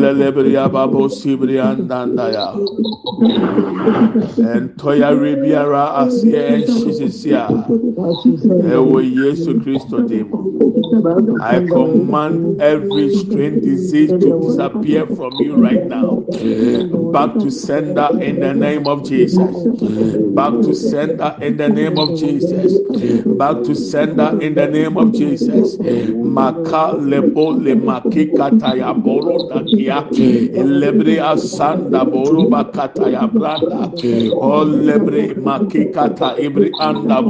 lelebria babo sibria ndandaya ntɔyare biara aseɛ ɛnhye sisi a ɛwɔ yesu kristo dim i command every strange disease to disappear from you right now. Back to sender in the name of jesus. Back to sender in the name of jesus. Back to sender in the name of jesus. Maka lebo le makikata ya boro dakia lebre asanda ya branda. O lebre makikata ibri anda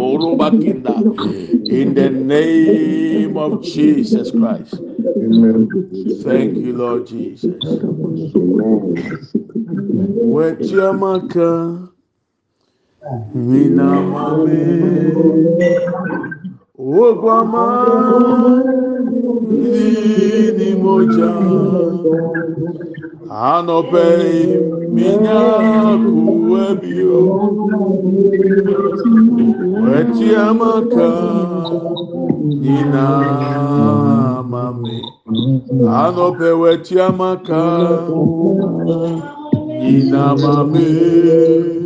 in the name of jesus christ. Thank you lord jesus. Wechiamaka mina Ogwama ni moja anope minya kuwebio weti amaka ina mame anope weti amaka ina mame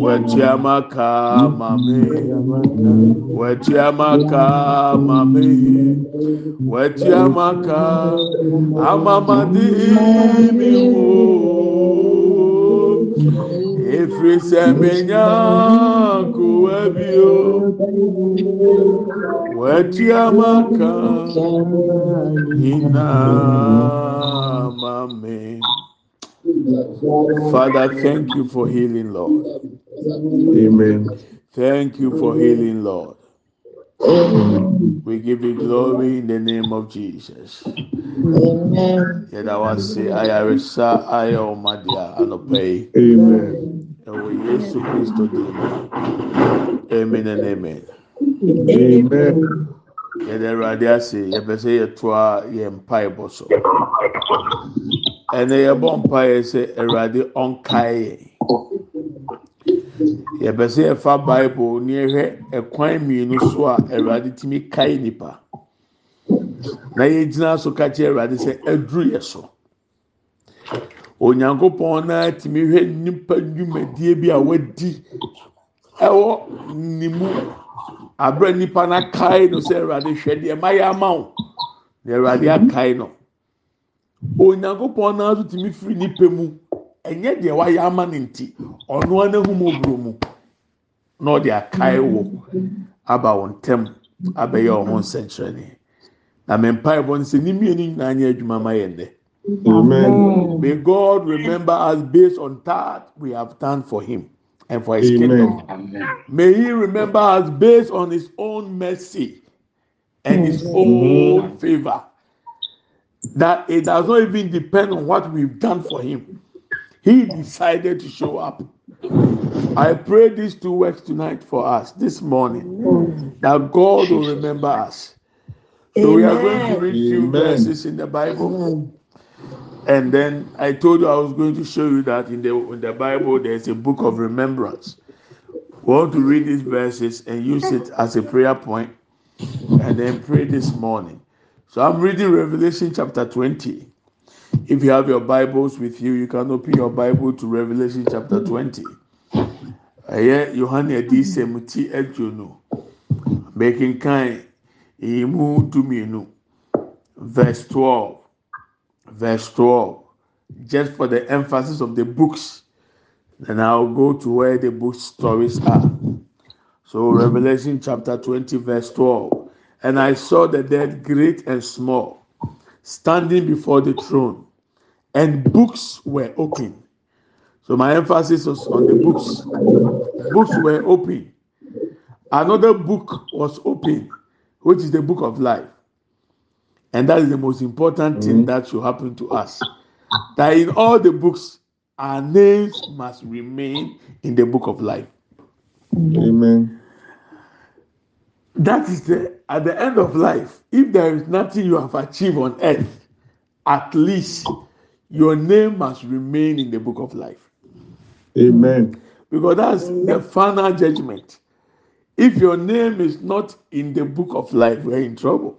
mame wechiamaka mame. Wechiamaka mame. Wechiamaka amamadi miwo efiri sẹ menya kuwebio wechiamaka nina mame. Father thank you for healing lord Amen. thank you for healing lord. We give you glory in the name of jesus. Yẹda wa se ayaresa ayẹ ọmadia anọpẹ Amen. yesu kristo di mu amen and amen. Amen. yẹda ẹwurade ase yẹpẹ sẹ yẹtoa yẹ mpa ẹbọ so ẹnna yẹbọ mpa yẹ sẹ ẹwurade ọnkae yẹ yẹpẹ sẹ yẹfa bible ní ẹhwẹ ẹkwan mmienu so a ẹwurade tìmí kae nipa na yɛgyina so ka kyerɛ awurade sɛ aduru yɛ so. Onyankopɔn na tumi hwɛ nipa dwumadie bi a wadi ɛwɔ ne mu. Abere nipa na kae no sɛ awurade hwɛ deɛ ma yɛ ama wo. Na awurade akae no. Onyankopɔn na nso tumi firi nipa mu ɛnyɛ deɛ wayɛ ama ne nti ɔno ara n'ahum oburo mu na ɔde akae wo. Aba wɔn ntɛm abɛyɛ wɔn ho nsɛnkyerɛnne. na me mpaebɔ no sɛ ne mmienu nyinaa nyɛ adwuma ma yɛn dɛ Amen. may god remember us based on that we have done for him and for his kingdom. Amen. may he remember us based on his own mercy and his own favor. That it does not even depend on what we've done for him he decided to show up i pray these two words tonight for us this morning that god will remember us so we are going to read few Amen. verses in the Bible, and then I told you I was going to show you that in the in the Bible there's a book of remembrance. We want to read these verses and use it as a prayer point, and then pray this morning. So I'm reading Revelation chapter 20. If you have your Bibles with you, you can open your Bible to Revelation chapter 20. Ɛyɛ Yohane adi sɛm ti. Making kind. Emu dumienu, verse 12, verse 12, just for the emphasis of the books. Then I'll go to where the book stories are. So, Revelation chapter 20, verse 12. And I saw the dead, great and small, standing before the throne, and books were open. So, my emphasis was on the books. Books were open. Another book was open which is the book of life. And that is the most important thing mm-hmm. that should happen to us. That in all the books, our names must remain in the book of life. Amen. That is the at the end of life if there is nothing you have achieved on earth at least your name must remain in the book of life. Amen. because that's the final judgment. If your name is not in the book of life we're in trouble.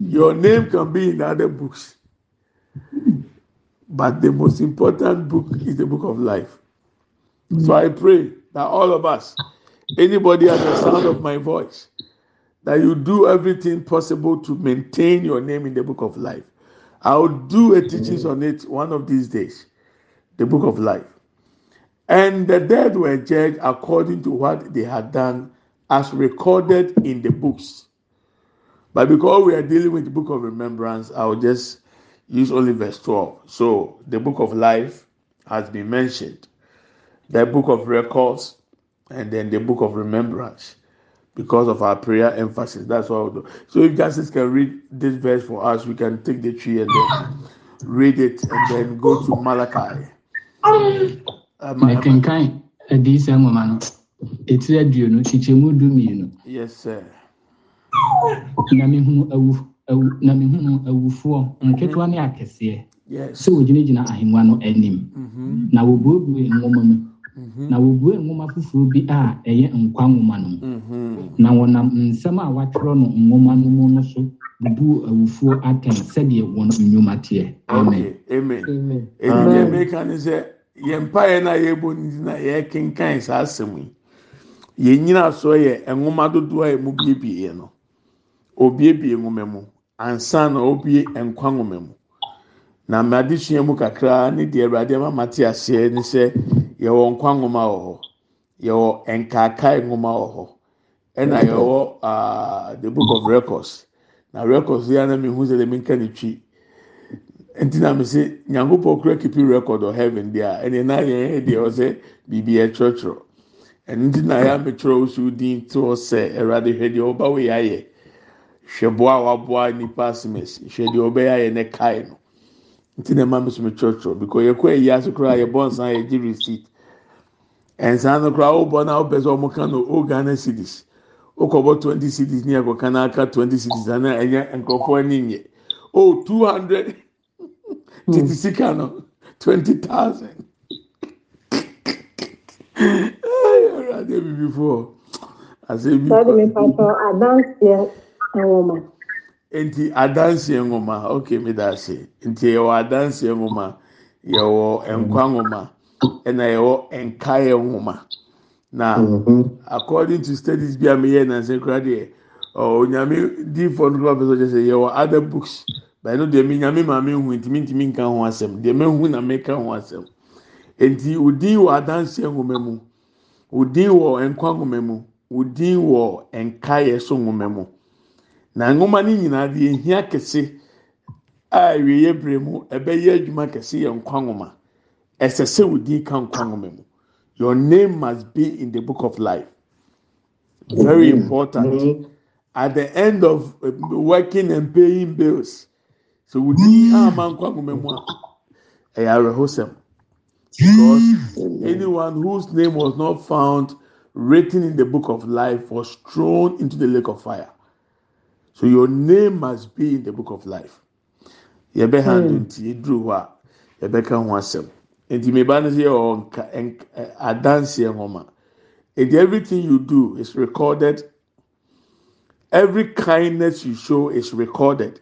Your name can be in other books. But the most important book is the book of life. So i pray that all of us anybody at the sound of my voice? That you do everything possible to maintain your name in the book of life. I'll do a teachings on it one of these days. The book of life. And the dead were judged according to what they had done as recorded in the books. But because we are dealing with the book of remembrance i'll just use only verse 12 so the book of life has been mentioned. The book of records and then the book of remembrance because of our prayer emphasis. That's what we'll do. So if Justice can read this verse for us, we can take the Twi and then read it and then go to Malachi. Uh, mekenkan adiisa nwoma no etiri aduonu kyekyɛmu du mmienu yes, sir. na mehunu awu awu na mehunu awufoɔ nketewa ne akɛseɛ Yes. sɛ wɔgyinagyina ahengua no anim Mm-hmm. na wɔbuebue nwoma mu Mm-hmm. Na wɔbue nwoma foforɔ bi a ɛyɛ nkwa nwoma no mu. Mm-hmm. na wɔnam nsɛm a wɔatwerɛ no nwoma no mu no so bubuu awufoɔ atɛn sɛdeɛ wɔn nnwuma teɛ. Amen. Meka ne sɛ yɛn mpaeɛ no a yɛbɔ ne ti na yɛkenkan saa asɛm yi. Yɛn nyina so yɛ nwoma dodoɔ a emu biebie no. Obiebie nwoma mu. Ansa na obie nkwa nwoma mu. Na mmade sua mu kakra ne deɛ awurade ama ma te aseɛ ne sɛ yɛwɔ nkwa nwoma wɔ hɔ. Yɛwɔ nkaakae nwoma wɔ hɔ. Ɛna yɛwɔ ah, the book of records. Na records yi anam ihu sɛ dɛm nka ne twi. Nti na mi sɛ nyankopɔn kura keeping record of heaven deɛ a ɛna ɛna yɛn deɛ ɔsɛ biribi ɛtwerɛtwerɛ ɛno nti na yɛ ametwerɛ osu din to hɔ sɛ ɛwurade hwɛ deɛ ɔba wo yɛ ayɛ. Hwɛ boa waboa nipa asimis hwɛ deɛ ɔbɛyɛ ayɛ ne kae no. nti na ɛma mi so mi kyerɛkyerɛ because yɛ kɔ ɛyi ase koraa yɛ bɔ nsan yɛ gye receipt ɛnsan no koraa o bɔ na o pɛ sɛ ɔmo ka no o Ghana cedis o kɔ twenty cedis ne ɛkɔ ka aka twenty cedis ana ɛnyɛ nkurɔfoɔ ani nyɛ o two hundred titi sika no twenty thousand ɛyɛ ɔrɔ ase ebi kɔ. mi pàtó adansi ẹ. Nti adanseɛ nwoma ok mi da ase nti yɛwɔ adanseɛ nwoma yɛwɔ nkwa nwoma ɛna yɛwɔ nkaeɛ nwoma na. Mhm. according to studies bi a meyɛ nansi kura deɛ onyame diifo no kura pɛsɛ ɔkyɛ sɛ yɛwɔ other books. Bɛn no deɛ mi nyame maame hu ntumi ntumi nka ho asɛm deɛ mehu na meka ho asɛm nti odin wɔ adanseɛ nwoma mu odin wɔ nkwa nwoma mu odin wɔ nkaeɛ so nwoma mu. Na nwoma no nyinaa deɛ ehia kɛse a awieɛ bere mu ɛbɛyɛ adwuma kɛse yɛ nkwa nwoma. Ɛsɛ sɛ odin ka nkwa nwoma mu. Your name must be in the book of life. Very important. At the end of uh, working and paying bills. So wòdi ama nkwa nwoma mu a ɛyɛ awerɛhosɛm. Because anyone whose name was not found written in the book of life was thrown into the lake of fire so your name must be in the book of life. Yɛbɛ handle nti eduru hɔ a yɛbɛka ho asɛm nti meba no sɛ yɛwɔ nka nk ɛ, adanseɛ nwoma nti everything you do is recorded. Every kindness you show is recorded.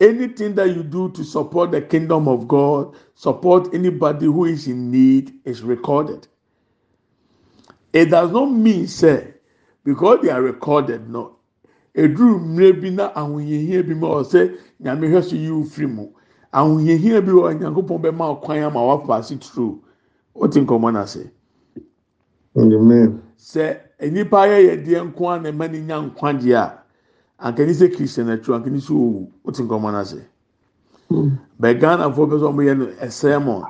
Anything that you do to support the kingdom of God support anybody who is in need is recorded. It does not mean say because they are recorded no eduru mmerɛ bi na ahohiahia bi ma ɔsɛ nyame hwɛ so yi ofiri mu. Ahohiahia bi wɔ nyankopɔn bɛma ɔkwan ama wapaase turo. Wote nkɔmɔ n'ase sɛ nipa ayɛ yɛ deɛ nko a na ɛma ne nya nkwagye a ankani sɛ kristian atwa ankani sɛ owu wote nkɔmɔ n'ase bɛ ghanafoɔ pɛ sɛ ɔmo yɛ no ɛsɛmɔn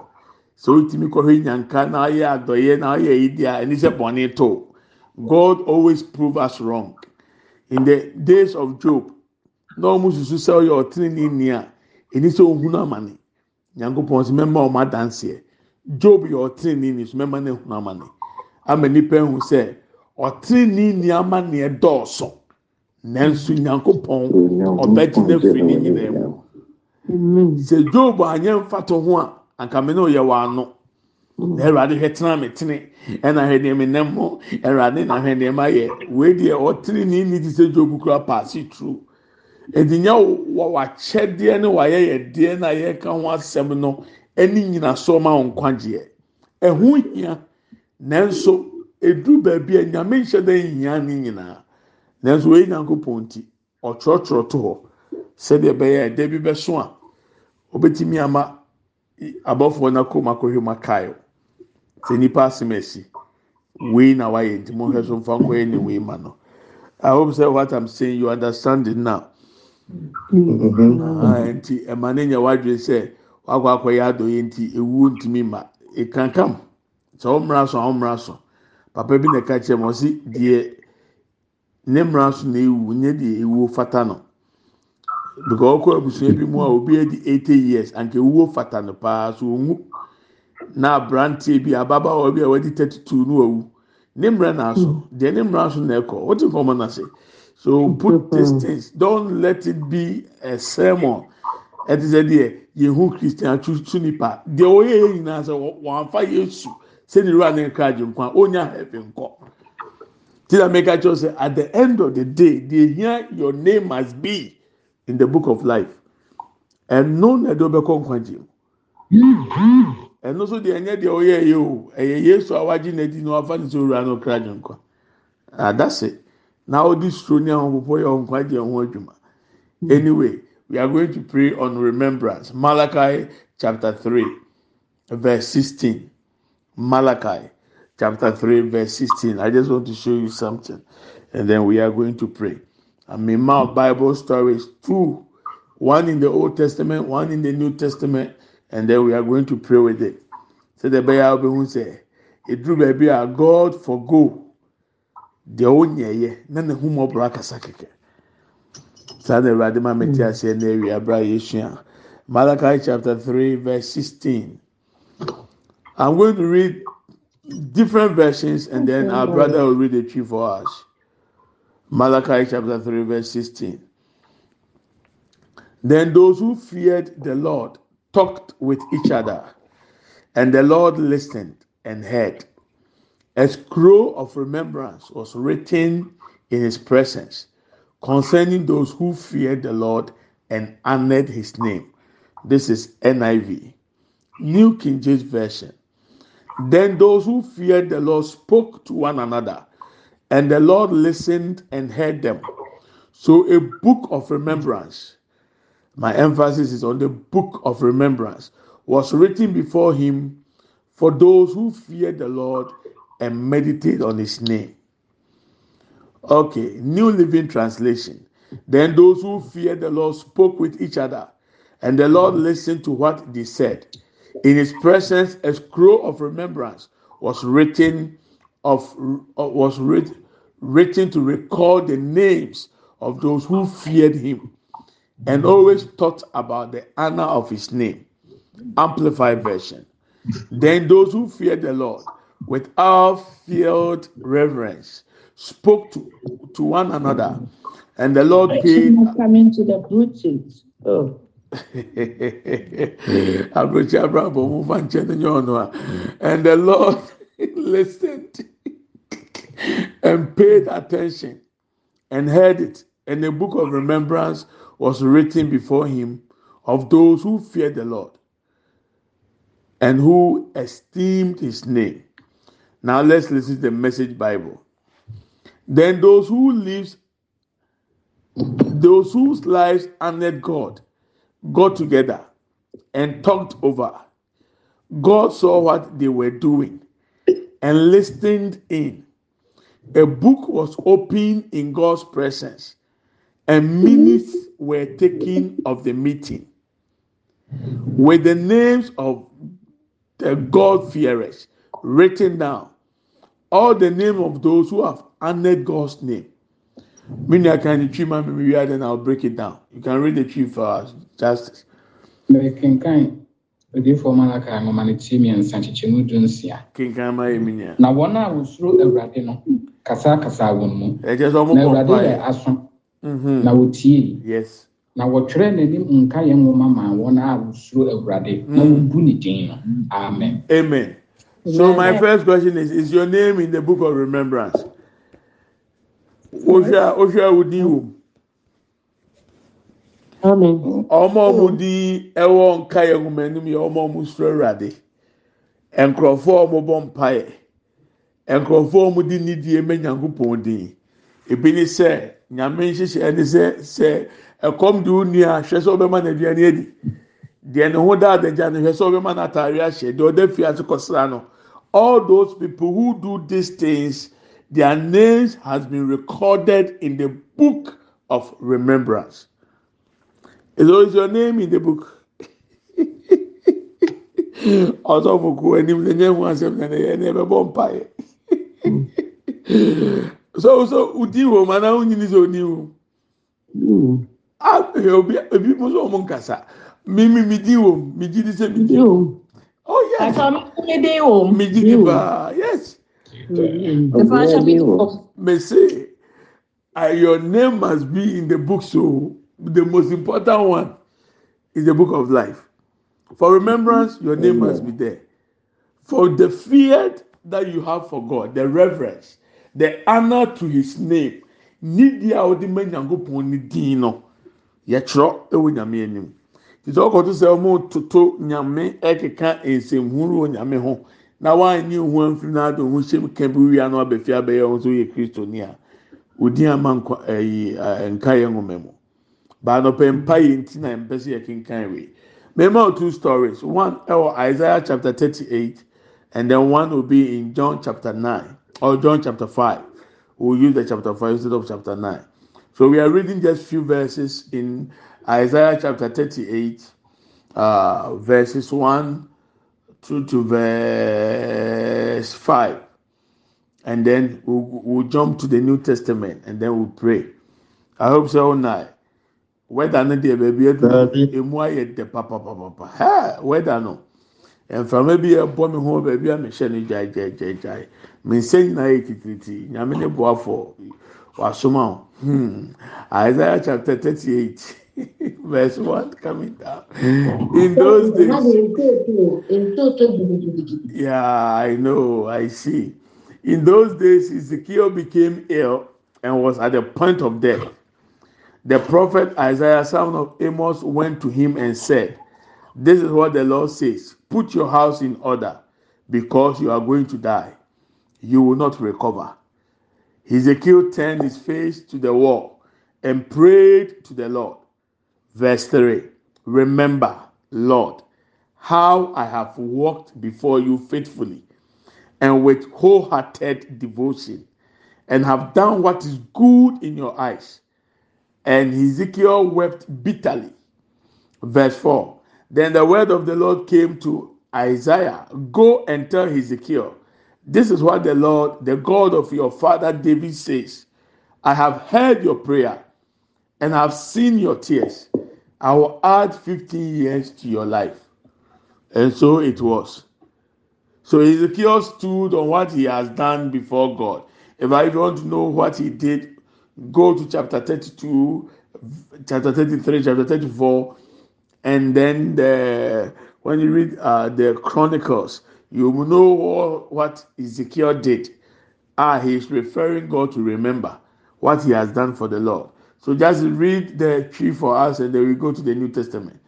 sɛ wotumi kɔhwɛ nyanka na ayɛ adɔyɛ na ayɛ yi deɛ ɛni sɛ bɔnne to god always prove us wrong. In the days of job na ɔmo susu sɛ ɔyɛ ɔtene ni a ɛni sɛ ohun amane nyankopɔn sɛ mɛma ɔmo adanseɛ job yɛ ɔtene ni so mɛma ne hun amane ama nipa ehu sɛ ɔtene nneɛma neɛ dɔɔso nanso nyankopɔn ɔbɛgyina firi ne nyinaa mu sɛ job anyɛ mfato ho a ankame ne oyɛ w'ano na awurade hwɛ tena me tene ɛna hwɛ nneɛma nam mu awurade na hwɛ nneɛma yɛ wei deɛ ɔtene ne ni ti sɛ job kura paase turu edinya wɔ w'akyɛdeɛ ne w'ayɛ yɛdeɛ na yɛka ho asɛm no ɛne nyinaso ma wɔn nkwagyeɛ. Ɛho hia nanso edu baabi a nyame nhyɛ dɛ nhia ne nyinaa. Nanso oyi nyankopɔn ti ɔtwerɛtwerɛ to hɔ sɛdeɛ ɛbɛyɛ ɛdɛ bi bɛso a obetumi ama abɔfoɔ na kɔn mu akɔhwɛ mu akae sɛ nipa asem asi. Wei na wayɛ nti mo hwɛ so nfa nkɔyɛ ne wei ma no. I hope say what i'm saying you understand it now. Ah nti ɛma ne nya wadwe sɛ wakɔ akɔyɛ adɔyɛ nti ewu ntumi ma ekankam sɛ ɔmmra so a ɔmmra so. Papa bi na ɛka kyerɛ mu ɔsi deɛ ne mmra so na ewu nye deɛ ewu fata no. Because ɔkɔ abusua bi mu a obi adi eighty years anka ewuo fata no paa so onwu. Na aberanteɛ bi ababaawa bi a wadi thirty two no awu ne mmra na aso. Hmm. Deɛ ne mmra so na ɛkɔ. Wɔte nkɔmɔ na se so put mm-hmm. these things. Don't let it be a sermon. Ɛte sɛ deɛ yehu christian atutu nipa deɛ ɔyɛ yɛ nyinaa sɛ wɔn afa yesu sɛ ne wura ne nkra agye nkwa. Onya ɛfɛ nkɔ. Ti na make sure say at the end of the day deɛ here your name must be in the book of life. Ɛno na ɛde ɔbɛkɔ nkwagye mu mm-hmm. Ɛno nso deɛ ɛnyɛ deɛ ɔyɛ yɛ o. Ɛyɛ yesu a n'adi na wafa ne sɛ owura no kra agye nkwa. Ah, Adase na ɔde suro ne ahopopo yɛ ɔnkwagye ho adwuma. Anyway we are going to pray on remembrance. Malachi chapter three verse sixteen. Malachi chapter 3 verse 16 i just want to show you something and then we are going to pray. I mean my bible stories two one in the old testament one in the new testament and then we are going to pray with it. So the bear will say it drew baby ah, a god forgo the onyeye na ne humo bra kasa keke saa na awurade ma mete aseɛ na awie abra yɛsua malachi chapter 3 verse 16 i'm going to read different versions, and then our brother will read the Twi for us. Malachi chapter 3, verse 16. Then those who feared the Lord talked with each other, and the Lord listened and heard. A scroll of remembrance was written in his presence concerning those who feared the Lord and honored his name. This is NIV, New King James Version. Then those who feared the Lord spoke to one another, and the Lord listened and heard them. So, a book of remembrance, my emphasis is on the book of remembrance, was written before him for those who feared the Lord and meditate on his name. Okay, New Living Translation. Then those who feared the Lord spoke with each other, and the Lord listened to what they said. In his presence, a scroll of remembrance was written of uh, was writ, written to record the names of those who feared him and always thought about the honor of his name. Amplified version. Then those who feared the Lord with filled reverence spoke to, to one another, and the Lord paid. Coming to the Bluetooth. Oh. Abraham Abraham move and and the Lord listened and paid attention and heard it. And the book of remembrance was written before him of those who feared the Lord and who esteemed his name. Now let's listen to the message Bible. Then those who lives those whose lives honored God got together and talked over. God saw what they were doing and listened in. A book was opened in God's presence, and minutes were taken of the meeting with the names of the God-fearers written down. All the name of those who have honored God's name. Meaning, I can tree my memory, then I'll break it down. You can read the Twi for us, uh, justice. mɛkenkan odiifoɔ malaka tie mmiɛnsa kyekyɛmu du nsia kenkan ma yɛ mi nya na wɔn a wosuro awurade no kasakasa wɔn mu ɛkyɛ sɛ ɔmo na bɔ awurade yɛ aso. Na wotie yes. Na wɔtwerɛ n'anim nka yɛn nwoma ma wɔn a wosuro awurade. Na Mm. wobu ne din no. Amen. Amen. So my first question is is your name in the book of remembrance? Ohwɛ ohwɛ awudi wo? Mu. Amen. ọmọ ọmọ di ẹwọ nka yẹ nwoma anim yẹ ọmọ ọmọ soro awurade. Nkurɔfoɔ a wɔn bɔ mpaeɛ. Nkurɔfoɔ a wɔn di nidie mɛ nyankopɔn din ebi ni sɛ nyame nhyehyɛ ɛni sɛ sɛ ɛkɔm di wo nua hwɛ sɛ ɔbɛma n'aduane adi deɛ ne ho da adagya no hwɛ sɛ ɔbɛma n'ataare ahyɛ deɛ ɔda fie ase kɔsra no all those people who do these things their names has been recorded in the book of remembrance. Is always your name in the book. Ọsọfọ anim na nye ho asɛm na ɛyɛ na ɛbɛbɔ mpaeɛ. So so udi wɔ mu anaa onyini sɛ oni wɔ mu. You. Ah obi ebi mo sɛ ɔmo nkasa. Mi mi mi di wɔ mu mi gyi di sɛ mi di. You. Oh yes. Pastor, me me dey home. Mi gyi di paa yes. Mm. The financial Ọ̀gbẹ́ni meeting Me say uh, your name must be in the book so the most important one is the book of life. For remembrance, your name must be there. For the fear that you have for God, the reverence, the honor to His name, nídìí a ọdí mẹ nyankopɔn ní dín no, yɛtwerɛ ɛwɔ nyame anim. Tìtí ɔkɔtɔ sɛ ɔmo toto nyame ɛkeka nsɛmhuru wɔ nyame ho na wanyɛ ohun amfiri n'ado ohun hyɛm kɛn bi wia na ɔbɛfi abɛyɛ ɔno nso yɛ kristo ni a, odi ama nkwa ɛyi ɛɛ nkaeɛ nwoma mu. Baanɔpɛ mpa yɛ nti na mpɛ sɛ yɛkenkan wei. Mema two stories. One ɛwɔ Isaiah chapter thirty-eight, and then one will be in John chapter nine or John chapter five. We'll use the chapter five instead of chapter nine. So we are reading just few verses in Isaiah chapter thirty-eight, uh, verses one through to verse five, and then we'll, we'll jump to the New Testament and then we'll pray. I hope so now. Whether no deɛ baabi adu Dabi. emu ayɛ dɛ papapapa hɛ whether no mframa bi ɛbɔ mi ho baabi a mehyɛ no gyaegyaegyae me nsa nyinaa yɛ titiriti nyame ne boafo wasoma o hmm Isaiah chapter thirty eight verse one coming down in those days. Yeah, I know. I see. In those days, Ezekiel became ill and was at the point of death. The prophet Isaiah, son of Amos, went to him and said, This is what the Lord says Put your house in order, because you are going to die. You will not recover. Ezekiel turned his face to the wall and prayed to the Lord. Verse 3 Remember, Lord, how I have walked before you faithfully and with wholehearted devotion, and have done what is good in your eyes. And Ezekiel wept bitterly. Verse 4 Then the word of the Lord came to Isaiah Go and tell Ezekiel, This is what the Lord, the God of your father David says I have heard your prayer and I have seen your tears. I will add 15 years to your life. And so it was. So Ezekiel stood on what he has done before God. If I to know what he did, go to chapter 32, chapter 33, chapter 34, and then the, when you read uh, the Chronicles, you know what, what Ezekiel did. Ah, he is referring God to remember what he has done for the Lord. So just read the Twi for us, and then we go to the New Testament.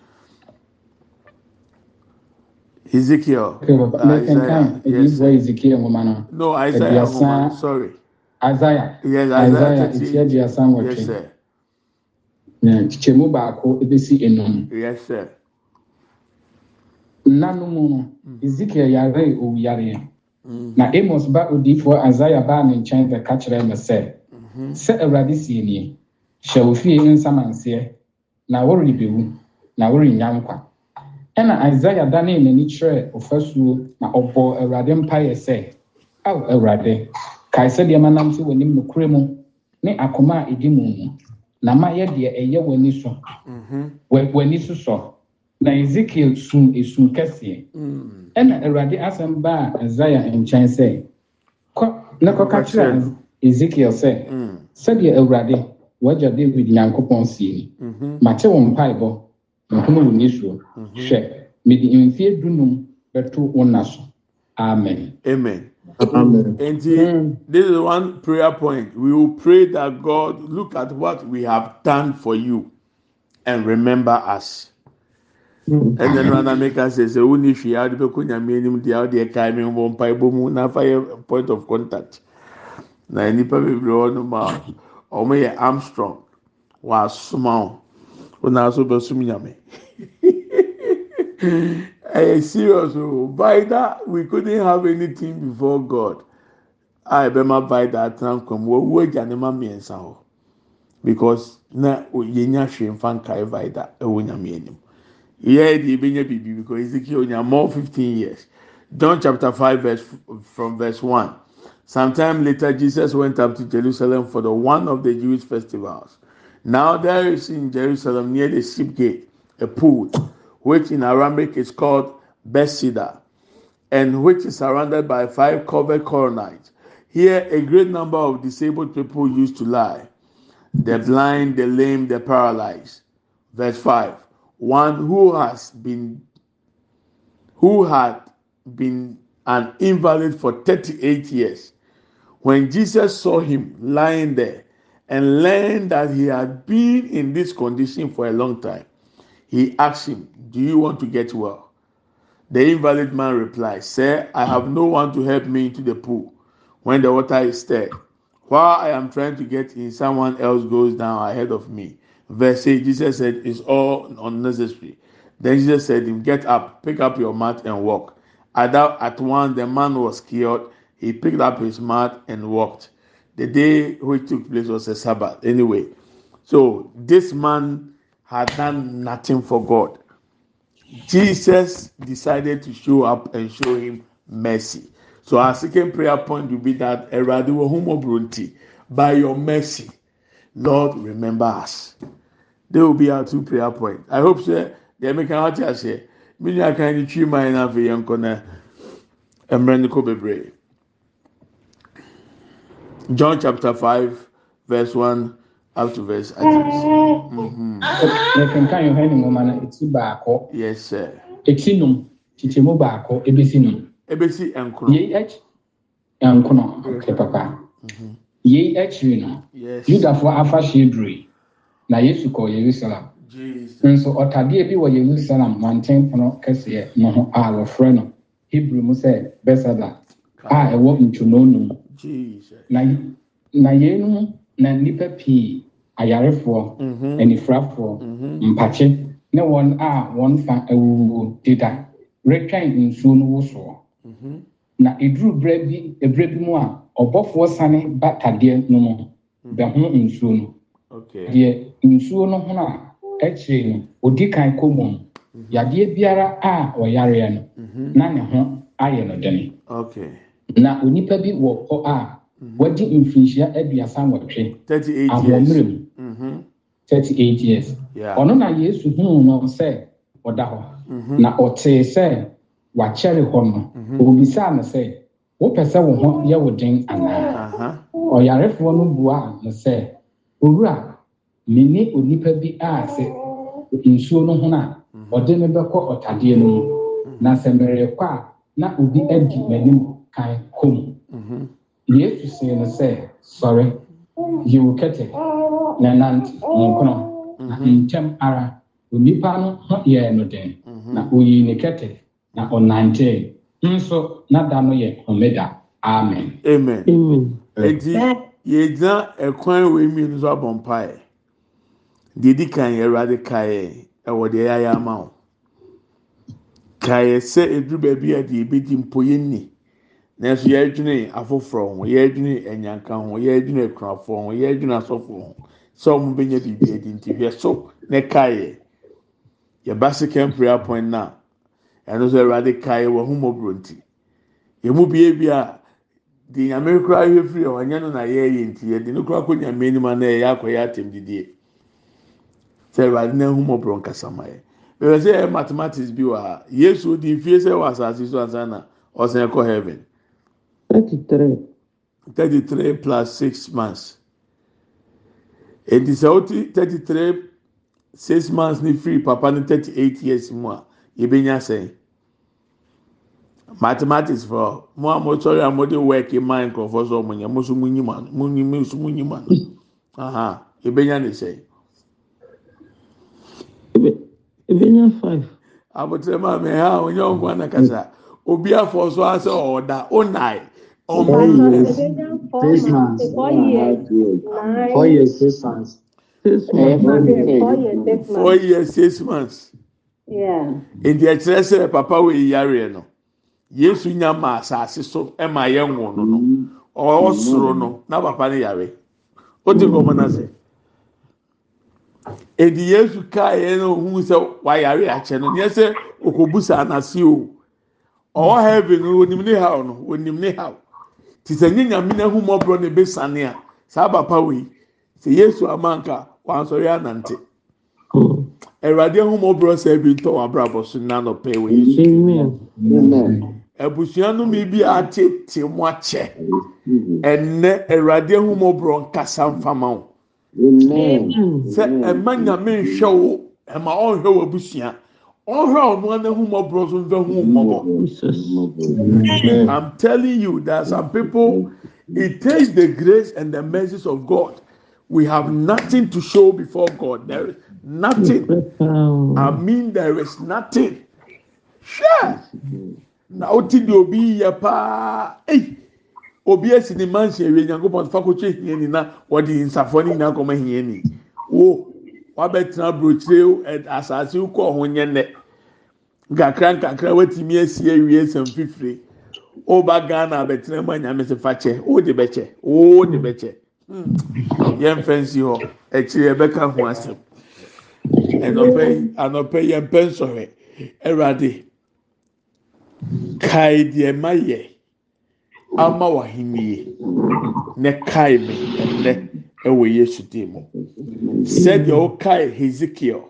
Ezekiel, Okay, mekenkan Isaiah, yes, ezekiel nwoma no Isaiah, woman, sorry, isaiah yes, isaiah Isaiah eti 38. aduasa Yes, sir. Na kyekyɛmu baako ebesi enum Yes, sir. nna no mu no ezekiel yare owuyareɛ Mm. na amos ba odiifoɔ isaiah baa ne nkyɛn bɛka kyerɛ no sɛ sɛ awurade sie nie hyɛ wo fie nsamanseɛ na worebɛwu na worennya nkwa. Ɛna isaiah danee n'ani kyerɛɛ ɔfasuo na ɔbɔɔ awurade mpaeɛ sɛ ao awurade kae sɛdeɛ manam sɛ w'anim nokorɛ mu ne akoma a ɛdi mu mu. Na mayɛ deɛ ɛyɛ w'ani so. Mhm. w'ani so sɔ. Na ezekiel sum esum kɛseɛ. Mm. ɛna awurade asɛm baa isaia nkyɛn sɛ kɔ na kɔka kyerɛ ezekiel sɛ Mm. sɛdeɛ awurade wagya david nyankopɔn sie ni Mhm. mate wo mpaebɔ nhome wo nisuo hwɛ mede mfeɛ dunum bɛto wo nna so. Amen. Amen Amen. nti this is one prayer point. We will pray that god look at what we have done for you and remember us. ɛnna no ana meka sɛ sɛ wo ne hwee a wode bɛkɔ nyame anim deɛ a wode ɛkae me mbɔ mpaebɔ mu na afa yɛ point of contact. Na nnipa bebree hɔ nom a ɔmo yɛ armstrong wɔasoma wo wo na so bɛsom nyame ɛyɛ serious oh, o vida we couldn't have anything before god a ɛbɛma vida atena nkwa mu wɔwu agya ne ma mmiɛnsa hɔ oh. because na yɛnya hwee mfa nkae vida ɛwɔ nyame anim yeah, the Ibenya Bibi because Ezekiel only more 15 years. John chapter 5, verse from verse 1. Sometime later, Jesus went up to Jerusalem for the one of the Jewish festivals. Now there is in Jerusalem near the sheep gate a pool, which in Aramaic is called Bethesda, and which is surrounded by five covered colonnades. Here a great number of disabled people used to lie. The blind, the lame, the paralyzed. Verse 5 one who has been who had been an invalid for 38 years when jesus saw him lying there and learned that he had been in this condition for a long time he asked him do you want to get well the invalid man replied sir i have no one to help me into the pool when the water is stirred while i am trying to get in someone else goes down ahead of me verse 8, Jesus said, It's all unnecessary. Then Jesus said, to him, Get up, pick up your mat and walk. At at once the man was cured. He picked up his mat and walked. The day which took place was a Sabbath. Anyway, so this man had done nothing for God. Jesus decided to show up and show him mercy. So our second prayer point will be that by your mercy, Lord, remember us. There will be our two prayer points. I hope so. They make out say, "Me nua kan ni twi man na fe yɛn kɔ na mmerɛ ne kɔ. John chapter five, verse one up to verse I think. Mhm. yɛkenka yohane nwoma no ɛti baako Yes, sir. ɛti num kyekyɛmu baako ɛbɛsi num Ebesi nkoro. yei akyi nkono okay papa yei akyiri no Yes. yudafoɔ afahyɛ durui na yesu kɔɔ yerusalem nso ɔtadeɛ bi wɔ yerusalem manten pono kɛseɛ no ho a wɔfrɛ no hebrew mu sɛ besada a ɛwɔ ntwonoo no mu Jesus. na na yeinom na nnipa pii ayarefoɔ Mhm. anifurafoɔ Mhm. mpakye ne wɔn a wɔn fa awuwu deda retwɛn nsuo no wosoɔ Mhm. na eduru berɛ bi ebere bi mu a ɔbɔfoɔ sane ba tadeɛ no mu bɛho nsuo no. Deɛ nsuo no ho a akyire no odi kan kɔ mu yadeɛ biara a ɔyareɛ no na ne ho ayɛ no dene. Na onipa bi wɔ hɔ a wadi mfinhyia aduasa nwɔtwe ahoɔmmerɛ years. mu Mhm. 38 years Yeah. ɔno na yesu huu no sɛ ɔda hɔ Mhm. na ɔtee sɛ wakyɛre hɔ no obisaa no sɛ wopɛ sɛ wo ho yɛ wo den anaa Uh-huh. ɔyarefoɔ no buaa no sɛ owura mene onipa bi a sɛ nsuo no ho a ɔde me bɛkɔ ɔtadeɛ no mu na sɛ merekɔ a na obi adi m'anim kan kɔ mu Mhm. Yesu see no sɛ sɔre yi wo kɛtɛ na nante nkono. Na ntɛm ara onipa no ho yɛɛ no den. Na oyii ne kɛtɛ na ɔnantee nso nada no yɛ homeda amen. Amen. Eti yɛgyina ɛkwan wei mmienu so abɔ mpaeɛ. Deɛ edi kan yɛ Awurade kaeɛ. Ɛwɔ deɛ yɛayɛ ama wo. Kaeɛ sɛ eduru baabi a deɛ ebedi mpo yɛ nni. Nanso yɛredwene afoforɔ ho, yɛredwene anyanka ho, yɛredwene akunafoɔ ho, yɛredwene asɔfoɔ ho. Sɛ wɔn bɛnya biribi adi nti hwɛ so na kaeɛ. Yɛba second prayer point na ɛno nso Awurade kaeɛ wɔ ho mmɔborɔ nti. Yɛn mu bie bi a di nyame kura yɛ firi ɔnyɛ no na yɛyɛ nti yɛde no kura kɔ nyame anim na yɛyɛ akɔyɛ atɛm didie sɛ ɛwurade na ehum ɔborɔ nkasa ma yɛ bẹ̀rẹ̀ sẹ́ ẹ̀ mathematics bi ha yesu di fie sẹ́ wà asase so ansa na ọ̀sán ẹ̀kọ́ heaven 33. 33 plus 6 months. Èti sɛ woti 33 6 months ni free papa ni 38 years mu a, yɛbɛnya sɛn? Mathematics fɔ, mo a mo sɔrɔ a mo de work ma nkurɔfoɔ sɔ mo nyɛ, mo nso mo nyi ma no, mo nyi mo nso mo nyi ma no. Aha, yɛbɛnya ne sɛn? Yɛbɛnya five. Abotire maame ha, onye ɔnkwa na kasa, obi afɔ so asɛ ɔda, ɔnai. four years, six months, four years, four years, six months. four years six months. Nti ɛkyerɛ sɛ papa wei yareɛ no yesu nya ma asase so ma yɛwo no no. Ɔwɔ soro no na papa no yare. Wote nkɔmmɔ no sɛ ɛnti yesu kaeɛ no ɔhuu sɛ wayare akyɛ no. Neɛ sɛ ɔkɔbu saa nase o. Ɔwɔ heaven no ɔnim ne haw no ɔnim ne haw. Te sɛ nye nyame na ehum ɔborɔ na ebe sane a saa papa wei sɛ yesu amanka wansɔre anante Mm. awurade ehum ɔborɔ sɛ ebi ntɔ w'abrabɔ so yesu Amen. Amen. abusua no mi bi atete mu akyɛ ɛnɛ awurade ehum ɔborɔ nkasa nfama wo Amen. sɛ ɛma nyame nhwɛ wo ɛma ɔnhwɛ wɔ abusua ɔhwɛ ɔno anahumɔborɔ so mfa hu mmɔbɔ. I'm telling you that some people it takes the grace and the mercies of god. We have nothing to show before god. There is nothing. I mean there is nothing. Hwɛ na o ti di obi yɛ paa. Eyi obi esi ni mansion ewie. Nyankopɔn fa ko twe hiɛ ni na wɔde nsafo ni nyinaa kɔma hiɛ ni wo. Wabɛtena burokyire ɛ asase kɔ ho nyɛ nɛ nkakra nkakra watumi esi awie nsɛm fifire. Ɔba ghana abɛtena mu anyame sɛ fa kyɛ. O de bɛkyɛ. O de bɛkyɛ. Hmm. yɛn fɛn si hɔ. Akyire yɛbɛka ho asɛm. Ɛnɔpɛ yi anɔpɛ yɛn mpɛ nsɔhwɛ ɛwurade kae deɛ ma yɛ ama wahenie ne kae me. Ɛnɛ ɛwɔ yesu dim mu. Sɛdeɛ ɔkae hezekiel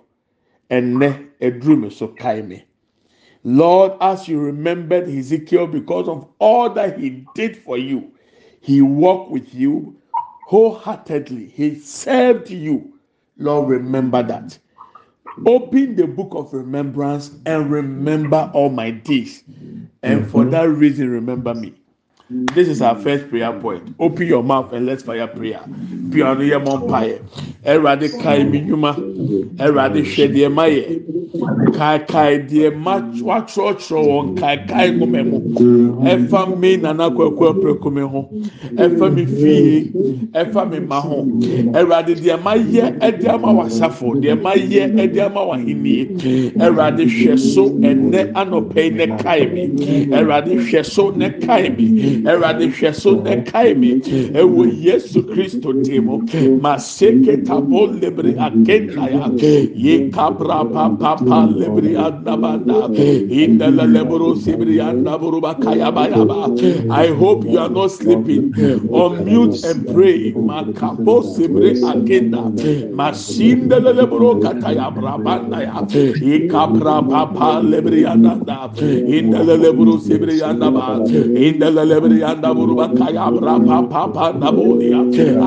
ɛnɛ ɛduru mi so kae me. Lord as you remembered hezekiel because of all that he did for you he walked with you wholeheartedly. He served you. Lord remember that. Open the book of remembrance and remember all my days. And for mm-hmm. that reason remember me This is our first prayer point. Open your mouth and let's fire prayer. Bí ọ̀nà yẹ mọ̀ kai yẹ. Ẹ̀rọ̀adé ka ẹ̀mí nyuma. Ẹ̀rọ̀adé hwẹ̀ deẹ̀ ma yẹ. Kaakae deẹ̀ ma kai wọn kaakae ńgọmọ ẹ̀mọ. Ẹ̀fà mi nana kọ̀ọ̀kọ̀ ẹ̀pẹ̀kọ̀mẹ̀ ho. efa mi fìyè. efa mi ma ho. Ẹ̀rọ̀adé deẹ̀ e ma yẹ ẹ̀dí ama wà sáfò. Deẹ̀ ma yẹ ẹ̀dí ama wà hìnnìyẹ. Ẹ̀rọ̀adé hwẹ̀ so e ẹ̀nẹ́ anọ̀pẹ̀ ẹ̀nẹ́ kae mi. Ẹ̀rọ̀adé hwẹ̀ so ẹ̀nẹ́ kae mi. Ɛwurade hwɛ so ne kae mi ɛwɔ yesu kristo dim maseke tabo lebre akenta ya ye kabra papa lebre andabanda indala lebro sibri andaburu bakaya bayaba. I hope you are not sleeping. Unmute and pray. Makabo sibri akenda masinda lebro kataya brabanda ya ye kabra papa lebre andanda indala lebro sibri andaba indala lebre andaburu bakaya brapa papa nabolia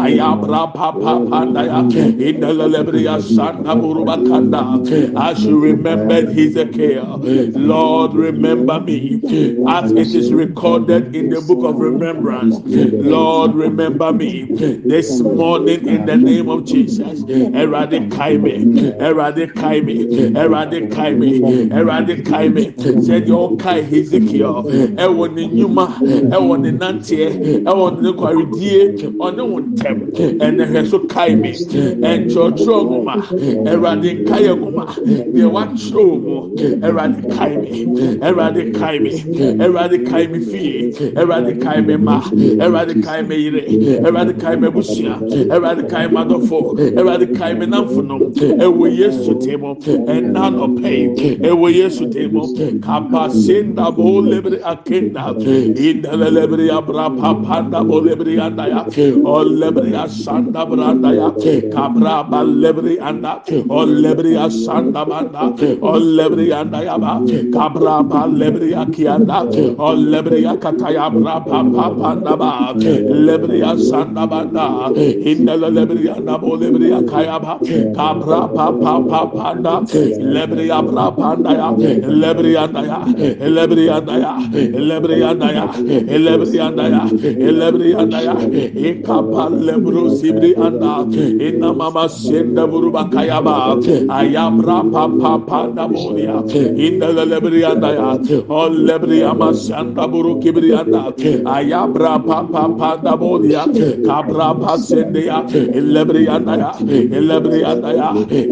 ayabra papa pandaya indala lebre santa buruba kanda as you remembered Hezekiel Lord remember me as it is recorded in the book of remembrance Lord remember me this morning in the name of Jesus eradicate me eradicate me eradicate me eradicate me said your kai Hezekiel ɛwɔ ne nnwuma ɛwɔ ne nanteɛ ɛwɔ ne kwaredie ɔne wo ntɛm. Ɛnɛ hwɛ so kae me ɛnkyerɛkyerɛ nwoma ɛwurade nkae nwoma deɛ wakyerɛ mu ɛwurade kae me ɛwurade kae me ɛwurade kae me fie ɛwurade kae me ma ɛwurade kae me yere ɛwurade kae me busua ɛwurade kae me adɔfo ɛwurade kae me namfonom ɛwɔ yesu te mu ɛna nɔpɛ ɛwɔ yesu te mu. Kapasenda bo lebre akenda indala lebria brapa panda bo lebria anda ya o lebria sanda branda ya kabra ba lebri anda o lebria sanda banda o lebria anda ya ba kabra ba lebria kianda o lebria kataya brapa pa panda ba lebria sanda banda inda lebria anda bo lebria kaya ba kabra pa pa pa panda lebria brapa anda ya lebria anda ya lebria anda ya lebria anda elebri anda ya elebri anda ya ikapal e lebru sibri anda. E inna mama senda buru bakaya ayabra pa pa pa da boya inna lebri anda ya ol lebri ama senda buru kibri anda ayabra pa pa pa da boya kabra pa senda ya. Elebri anda ya elebri anda ya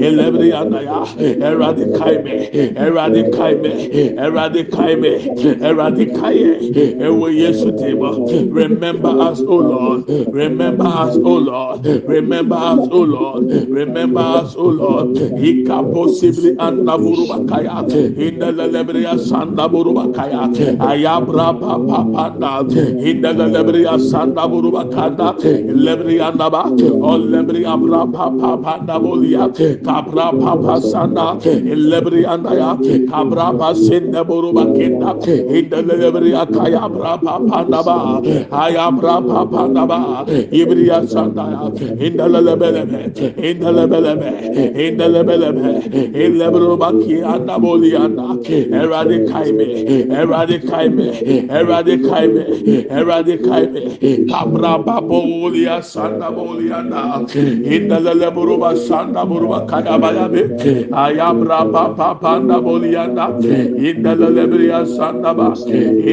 elebri anda ya eradi kaime eradi kaime eradi kaime eradi kaime ewe yesu remember us o lord. Remember us o lord. Remember us o lord. Remember us o lord. Ikapo sibri anda buruba kaya. Inda lebria sanda buruba kaya. Ayabra pa pa panda inda lebria sanda buruba kanda. Lebria anda ba o lebria bra pa pa panda bolia. Kabra pa pa sanda. Lebria anda ya kabra pa senda buruba kenda inda lebria kaya bra pa pandaba ayabra pandaba ibriya sandaya indelebelebe indelebelebe indelebelebe inlebro baki anda boli anda erade kaime erade kaime erade kaime erade kaime kabra baboli sanda boli anda indelebro ba sanda burba kadabaya be ayabra panda boli anda indelebro sanda ba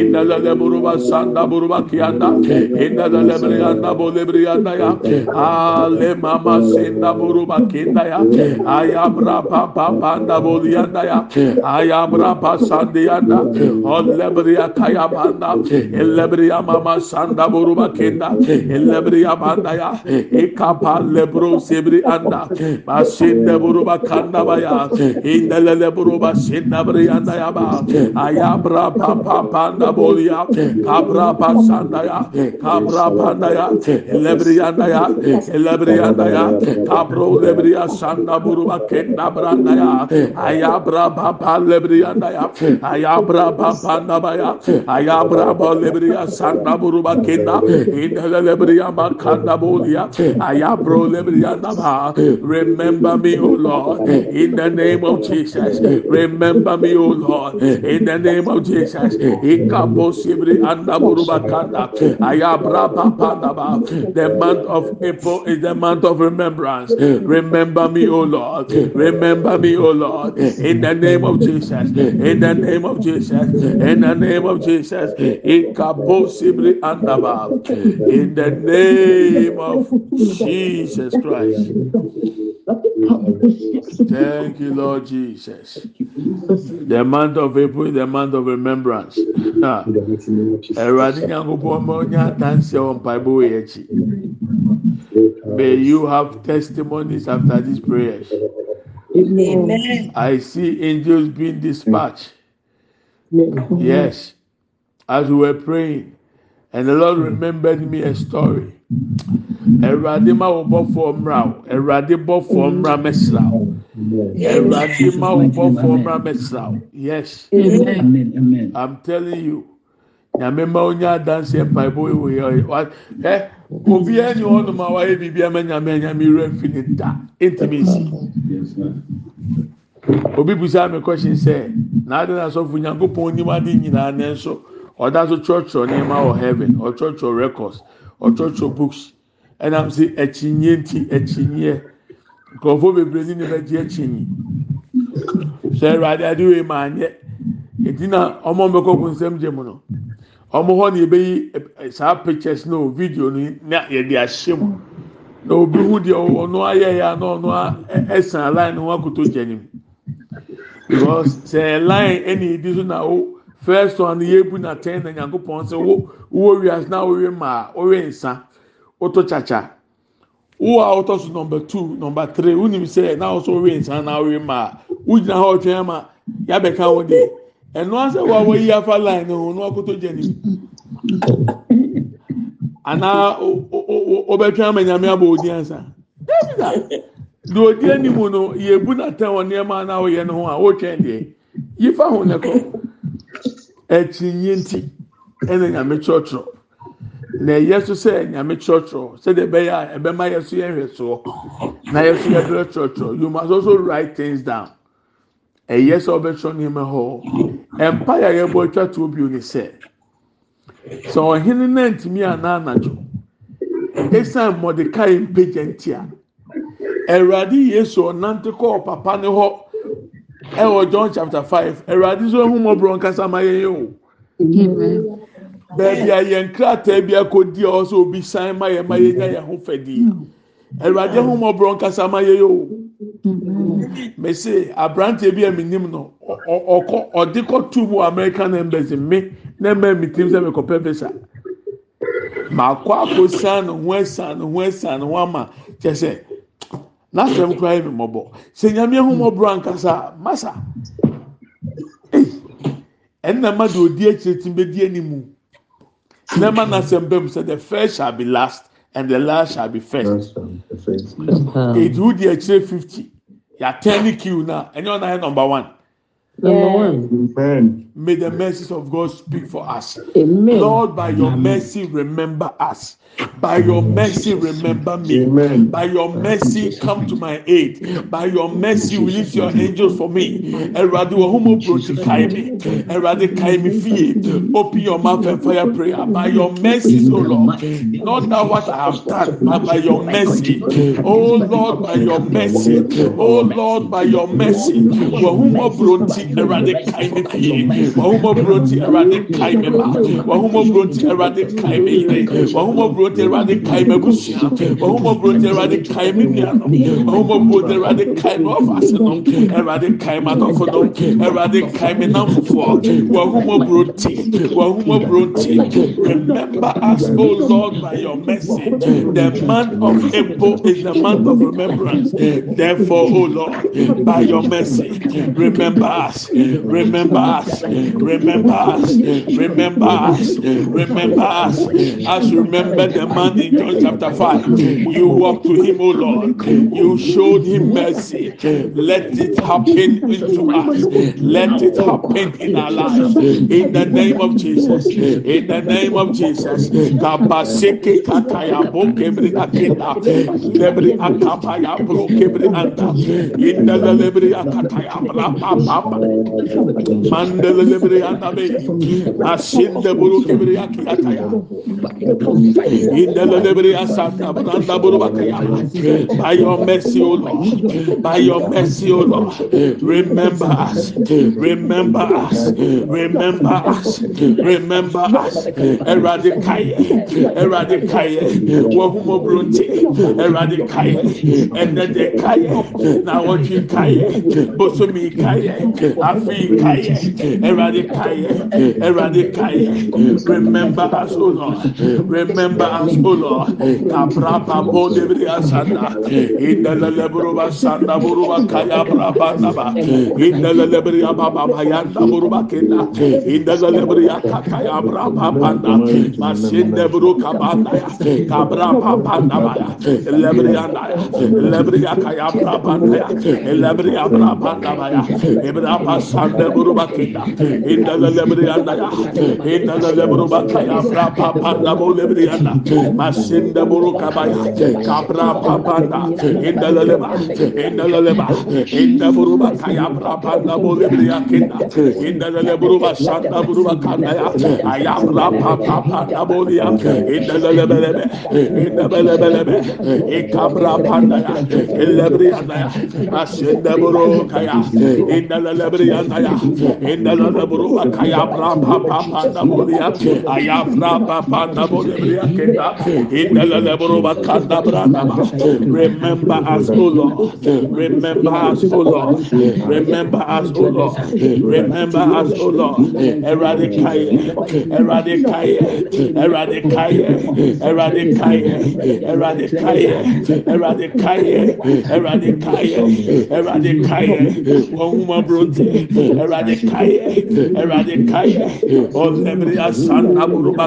indelebro sanda yanda burmak yanda. İnna da lebre yanda bo lebre yanda ya. Ale mama senda buruma kinda ya. Ayabra pa pa panda bo yanda ya. Ayabra pa sandi yanda. Ol lebre ya kaya panda e ya mama sanda buruma kinda e lebre ya panda ya. Ekapa lebro sebri anda basinde buruma kanda baya indelele buruma sinda bre yanda ya ba. Ayabra pa pa panda bo ya. Kabra panda ya elebria anda ya elebria anda lebria sanda buruba kenda branda ayabra pa pa lebria anda ya ayabra pa panda ayabra lebria sanda buruba kenda indele lebria makanda bolia ayabro lebria remember me o lord in the name of jesus. Remember me o lord in the name of jesus. Ikabo sibri anda buruba kanda. ayabra pa panda ba. the month of april is the month of remembrance. Remember me o lord. Remember me o lord. In the name of jesus. In the name of jesus. In the name of jesus. Ikabo sibri anda ba. In the name of jesus christ Thank you, Lord Jesus. The month of April is the month of remembrance. Ah, Ẹ̀rọ̀adé Nyankopɔn ma onye adansi a wọn mpaebɔ wɔ. May you have testimonies after these prayers. Amen. I see angels being dispatched. Yes, as we were praying, and the Lord remembered me a story. Awurade ma wo bɔfoɔ mmra o. Awurade bɔfoɔ mmra mɛsra o. Awurade ma wo bɔfoɔ mmra mɛsra o. Yes. I'm telling you. Nyame ma wo nya adansi mpaebɔ ewu yɛ wa ɛ obiara ni wɔn nom a wayɛ ama nyame nyame wura fi ne da etimi nsi. Obi busa mi kɔsin sɛ n'ade na nyankopɔn onim nyinaa nɛ ɔda so kyerɛkyerɛ nneɛma wɔ heaven ɔkyerɛkyerɛ records. Ɔtwerɛtwerɛ books. Ɛnam sɛ ɛkyinnyɛ nti ɛkyinnyɛ nkurɔfoɔ bebree ni ne bɛ gye ɛkyinyi sɛ ɛwurade ade wei maa nyɛ eti na ɔmo mbɛkɔ ko nsɛm gye mu no ɔmo hɔ na ebeyi ɛ- ɛ- saa pictures no video na yɛde ahyɛ mu na obi hu deɛ ɔno ayɛ yɛ a na ɔno ɛsan line no ho akoto gya because sɛ line ɛna edi so na o first one no yɛ ebu na ten na nyankopɔn sɛ wo wo wiase na wɔwe maa wɔwe nsa woto kyakya wo a wotɔ so number two number three wonim sɛ na wɔso wɔwe nsa na wɔwe maa wogyina hɔ ɔtwɛn ama yabɛka ho de ɛno asɛ wo a wɔyi afa line no ho na wakoto gya nim. Anaa ɔbɛtwa ama nyame abɔ odi ansa? David a deɛ odi anim no yɛbu n'atɛn wɔ nneɛma a ɔyɛ no ho a ɔretwɛn deɛ. Yifa ho ne kɔ ɛkyinyɛ nti ɛna nyame kyerɛkyerɛ na ɛyɛ so sɛ nyame kyerɛkyerɛ sɛdeɛ ɛbɛyɛ a ɛbɛma yɛ so yɛ nhwɛsoɔ na yɛ so yɛ dɔrɔ kyerɛkyerɛ you must also write things down. Ɛyɛ sɛ ɔbɛtwerɛ nneɛma hɔ. Ɛmpa yɛ yɛbɔ atwa to bio ne sɛ sɛ ɔhene na ntumi anan anadwo. Esan mɔdekai mpagya nti a awurade yesu ɔnante kɔɔ papa ne hɔ ɛwɔ john chapter five. Awurade nso ehumɔborɔ nkasa ma yɛn yɛn o. Baabi a yɛn krataa bi akɔdi a ɔsɛ obi san ma yɛn ma yɛn nya yɛn ho fɛdie awurade ehumɔborɔ nkasa ma yɛn yɛn o. Mese aberanteɛ bi a mi nim no ɔkɔ ɔde kɔ tu mu american embassy mi na mmaa mi tirim sɛ mi kɔ pɛ visa maakɔ akɔsan ne ho ɛsan ne ho ɛsan ne ho ama kyɛ sɛ n'asɛm kura yɛ mi mɔbɔ sɛ nyame ehumɔborɔ ankasa masa ɛnna ma de odi akyire ti bɛ di anim na ma n'asɛm bɛm sɛ the first shall be last and the last shall be first èdè hmm. wudi akyire fifty yàtɛn ne queue na ɛnyɛ ɔna yɛ number one. Number one. Amen. May the mercies of God speak for us. Amen. Lord, by your mercy, remember us. By your mercy, remember me. Amen. By your mercy, come to my aid. By your mercy, release your angels for me. Eradi wa humo broti kaimi. Eradi kaimi fie. Open your mouth and fire prayer. By your mercy, O Lord. Not that what I have done, but by your mercy. Oh Lord, by your mercy. Oh Lord, by your mercy. Wa humo broti eradi kaimi fie. Wa humo broti eradi kaimi ma. Wa humo broti eradi kaimi ire. Humo broti. Remember us, O Lord, by your mercy. The month of April is the month of remembrance. Therefore, O Lord, by your mercy, remember us. Remember us. Remember us. Remember us. Remember us. As you remember the man in John chapter 5. You walked to him, O Lord. You showed him mercy. Let it happen into us. Let it happen in our lives. In the name of Jesus. In the name of Jesus. Kataya. Lebri akapaya lebri akataya. Mandele lebri anda be. Asinde kebri. In the lebri asanda branda buru bakaya. By your mercy, O Lord. By your mercy, O Lord. Remember us. Remember us. Remember us. Remember us. Eradicate. Eradicate. Wahumo brunti. Eradicate. And then the kaya. Now what you kaya. Bosumi kaya. Afi kaya. Eradicate. Eradicate. Remember us, O Lord. Remember times, O Lord. Kaprapa Bodebria Sanda, in the Lebruba Sanda Buruba Kaya Brabanaba, in the Lebria Baba Bayanda Buruba Kenda, in the Lebria Kakaya Brapa Panda, Masin de Buruka Banda, Kabrapa Pandabaya, Lebrianda, Lebria Kaya Brapanda, Lebria Brapandabaya, Ibrapa Sanda Buruba Kenda, in the Lebrianda, in the Lebruba Kaya Brapa Panda Bolebrianda. masinda buru kabaya kabra papanda indaleleba indaleleba inda buru bakaya papanda bolibriya kinda. İndalele buru basanda buru bakanda ya. Ayabra papanda boliya indalelebelebe indalelebelebe ikabra panda ya. Elebriya e ya. Masinda buru kaya. İndalelebriya ya indalele buru bakaya papanda boliya ayabra papanda bolibriya kenda. In the lebruba kanda branda. Remember us, O Lord. Remember us, O Lord. Remember us, O Lord. Remember us, O Lord. Eradicate, eradicate, eradicate, eradicate, eradicate, eradicate, eradicate, eradicate. Wahuma bronte, awurade awurade kaayɛ awurade kaayɛ ɔlɛbiri asanda buruba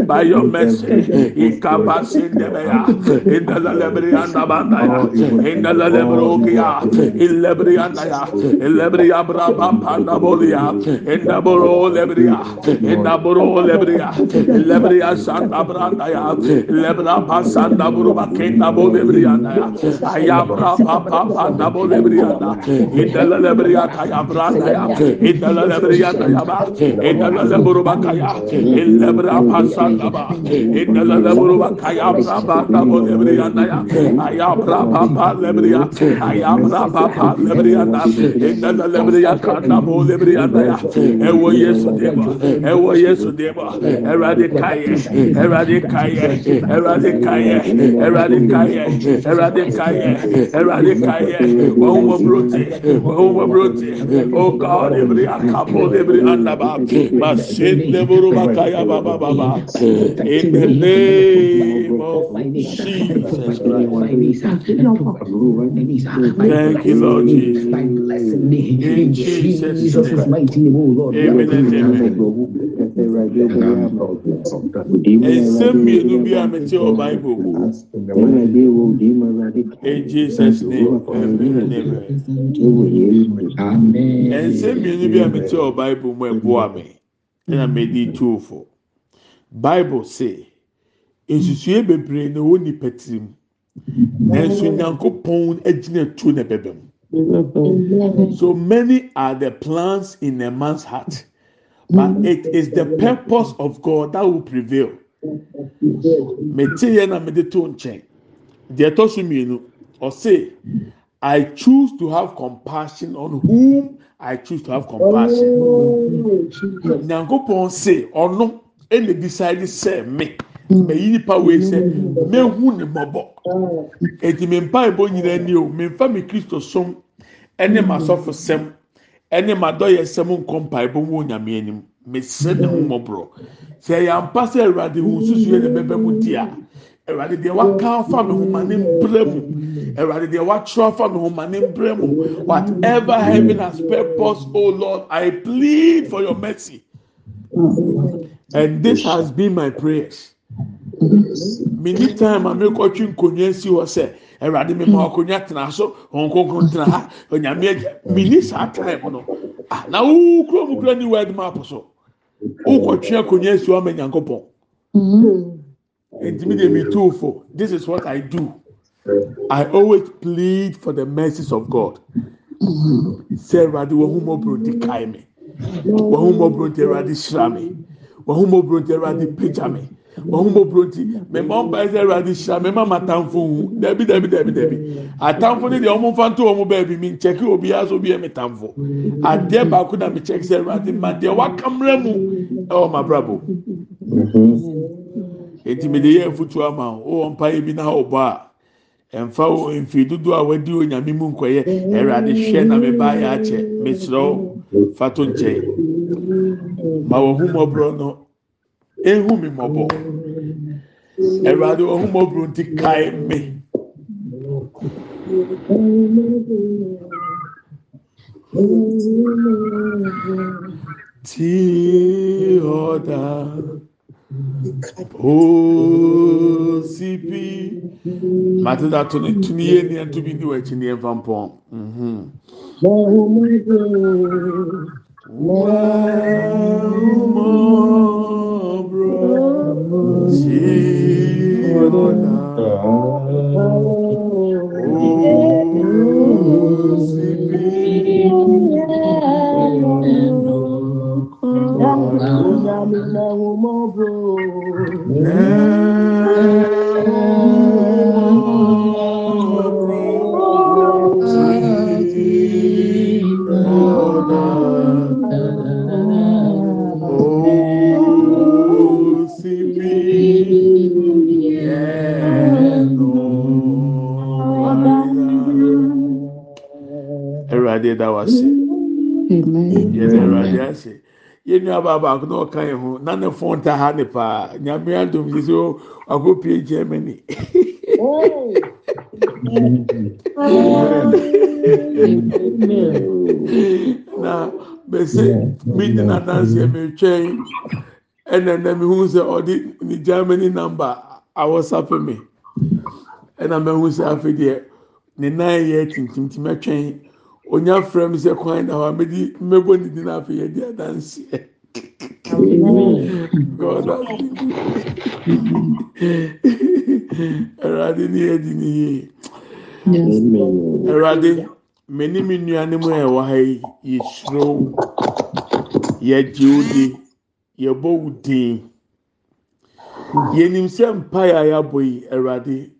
by your şey, mercy. In Kabasin Debea, in the Lebrianda Bandaya, in the Lebrogia, in Lebriandaya, in Lebria Brabam Pandabolia, in the Boro Lebria, in the Boro Lebria, in Lebria Santa Brandaya, Lebra Pasanda Buruba Kenda Bolebrianda, Ayabra Papa Pandabolebrianda, in the Lebriata Yabrandaya, in the Lebriata Yaba, in the Lebrubakaya, in Lebra Pasanda. Ba indala leburu bakaya bra panda bo lebriya andaya ayabra papa lebriya ayabra papa lebriya indala lebriya kanda bo lebriya andaya ɛwɔ yesu deba yesu deba ɛwurade kayɛ ɛwurade kayɛ ɛwurade kayɛ ɛwurade kayɛ ɛwurade kayɛ ɛwurade kayɛ wɔn wɔ burote wɔn wɔ burote o oh god ebiri akapo ebiri andaba ma se leburu ma kaya baba baba in the name of jesus thank you lord jesus in jesus name amen and amen. nsɛm mmienu bi a mete wɔ bible mu in jesus name amen and amen nsɛm mmienu bi a mete wɔ bible mu ɛboa me ɛna medi tuofo bible say nsusue bebree na ɛwɔ nipa tirim nanso nyankopɔn agyina tuo na ɛbɛbɛ mu. So many are the plans in a man's heart, but it is the purpose of God that will prevail. Mete yɛ na mede to nkyɛn. Deɛ ɛtɔ so mmienu, ɔse, I choose to have compassion on whom I choose to have compassion. Nyankopɔn se ɔno ɛna decide sɛ me. mɛyi nipa wei sɛ mehu ne mɔbɔ eti mi mpa ebo nyinaa ni o mi nfa mi kristo som. Ɛne ma sɔfo sɛm ɛne ma dɔyɛ sɛm nkɔ mpa ebo mu onyame anim mesrɛ ne ho mɔborɔ sɛ yampa sɛ awurade hu susu yɛ ne bɛbɛ mu di a. Awurade deɛ waka afa mi ho ma ne mbrɛ mu. Awurade deɛ watwerɛ afa mi ho ma ne mbrɛ mu. Whatever heaven has purpose o lord i plead for your mercy and this has been my prayers. Mini time a mekɔtwe nkonnwa si hɔ sɛ awurade mi ma akonnwa tena so wɔn nkonkron tena ha onyame agya mini saa time no. Na wo kuro mu kura ni word map so? Wokɔtwe akonnwa si hɔ ama nyankopɔn ntumi de mi tu fo this is what i do. I always plead for the mercies of god. Mm-hmm. Sɛ awurade wɔn ho mɔburo di kae mi wɔn ho mɔburo nti awurade hyira wɔn ho mɔburo nti awurade pagya mi wɔn mo buro nti mɛma ɔmpa ɛsɛ ɛwurade hyira mɛma ma atamfo hu dɛbi dɛbi dɛbi dɛbi atamfo ne deɛ ɔmo nfa nto wɔn baabi mi nkyɛke obi aso obi yɛ mi tamfo. Adeɛ baako na mi kyɛke sɛ ɛwurade ma deɛ wakamra mu. Ɛwɔ ma brabo eti mi de yɛ efutu ama o wɔn mpa yɛ bi na ɔbɔ a ɛnfa o mfiri dodo a wadi o nyame mu nkɔyɛ ɛwurade hwɛ na mi ba yɛ akyɛ mi srɛw fato nkyɛn ma wɔhu mɔborɔ no. Ehu mi mɔbɔ ɛwurade wɔhu mɔborɔ nti kae mi. Tí ọ̀dà osipi matata to ne tuni yie ni ɛntu bi di wɔ akyi ni ɛnfa e mpɔn. Wàhùmọ̀bùrọ̀ awurade da wase yɛda awurade ase. Yɛnnua baabaako na ɔka yɛ ho na ne fon ta ha ne paa. Nyamea dom sɛ oh, sɛ akɔpie germany. Na mɛsɛ medi nadanseɛ metwɛn ɛnɛ nɛ mehu sɛ ɔde ne germany number awɔsape me. Ɛna mahu sɛ afei deɛ ne nan yɛ tintimtim atwɛn onya frɛ mi sɛ kwan na hɔ a mɛdi mɛbɔ ne din afei yɛ di adanseɛ god ɛwurade ni yɛ di ni yie. Ɛwurade mɛni mi nua ne mu a ɛwɔ ha yi yɛ suro yɛ di o di yɛ bɔ o din. Yɛ nim sɛ mpa yɛ ayabɔ yi ɛwurade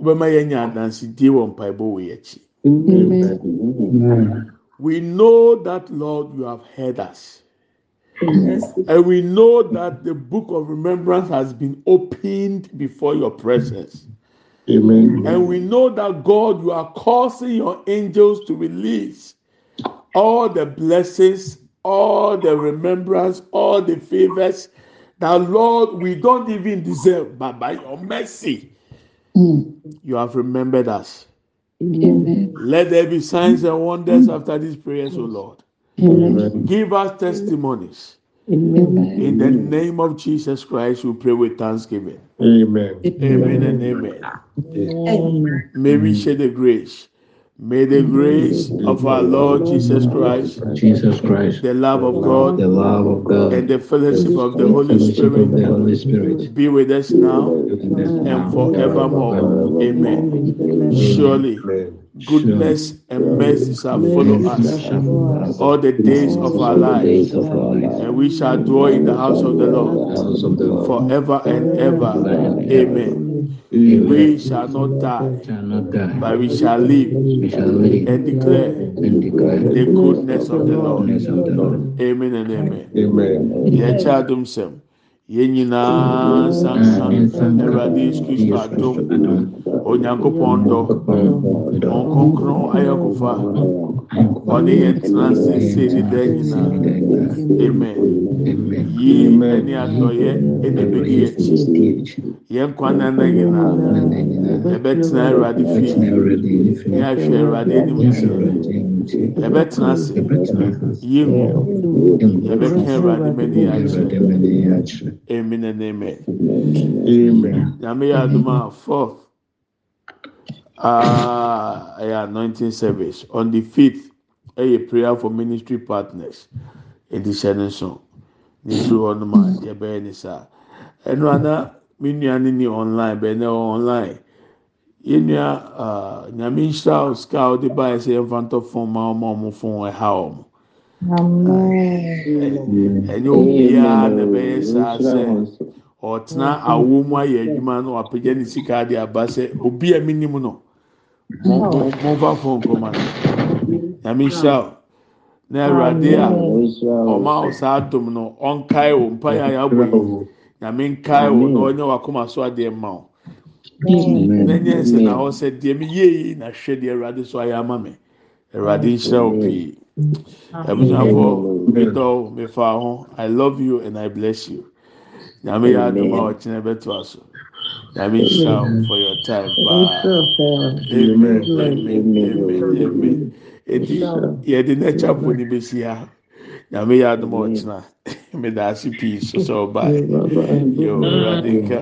wɔbɛma yɛ nya adansidie wɔ mpa ɛbɔ wɔ yɛ akyi. Amen. We know that, Lord, you have heard us. And we know that the book of remembrance has been opened before your presence. Amen. And we know that God, you are causing your angels to release all the blessings, all the remembrance, all the favors that, Lord, we don't even deserve, but by your mercy, Mm. you have remembered us. Amen. Let there be signs and wonders after these prayers, O Lord. Amen. Give us testimonies. Amen. In the name of Jesus Christ, we pray with thanksgiving. Amen. Amen and amen. May we share the grace. May the grace of our Lord Jesus Christ, Jesus Christ, the love of God, the love of God, and the fellowship of the Holy fellowship of the Spirit Holy Spirit, be with us now and and forevermore. Amen. Surely, Amen. goodness and mercy shall follow us all the days of our lives, life, and we shall dwell in the house of the Lord house of the Lord, forever and ever. Amen. The way shall not die, shall not die. but we shall live, we shall live. And, declare and declare the goodness of the Lord. Of the Lord. Amen and amen. Amen. amen. amen. yɛn nyinaa nsansan awurade yesu kristo adom. Onyankopɔn dɔ. Wɔn kronkron ayɔnkofa ɔne yɛn tena seesei ne daa nyinaa. Amen. Yie ne adɔyɛ ne bɛdi yɛkyi yɛn kwan nana nyinaa. Yɛbɛtena awurade fie. Ne ahwɛ awurade anim. nhyɛ Yɛbɛtena ase. Mu. Yɛbɛka Awurade mani akyerɛ. Amen and amen. Amen. Nyame yɛ adum a fourth. Ah ɛyɛ anointing service. On the fifth ɛyɛ prayer for ministry partners. Edi hyɛ ne nso ne duro hɔ nom a yɛbɛyɛ ne saa ɛno ana me nua ne ni online bɛn ɛwɔ online yɛn nua ah nyame nhyira o sika a ɔde ba yɛ sɛ yɛmfa ntɔ fon ma ɔmo a ɔmo fon ɛha ɔmo ɛnyɛ obiara na ɛbɛyɛ saa sɛ. ɔtena awo mu ayɛ adwuma na wapagya ne sika de aba sɛ obi a minim no mo mo momfa fon kɔma no. Nyame nhyira o na awurade a ɔma wo saa dom no ɔnkae wo mpaeɛ a yɛabɔ yi. Nyame nkae wo na ɔnyɛ wakoma so adeɛ ma wo na nyɛ sɛ na hɔ sɛ deɛ mi yie yi na hwɛ deɛ awurade so ayɛ ama me. Awurade nhyira wo pii abusuafo medɔw mefa ho i love you and i bless you. Nyame yɛ adom a ɔkyerɛ bɛto aso nyame nhyira wo for your time paa amen amen. amen amen eti yɛde n'akya po ne besi ha nyame yɛ adom a ɔkyena meda ase pii so sɛ ɔba. Yɛ ɔwurade nka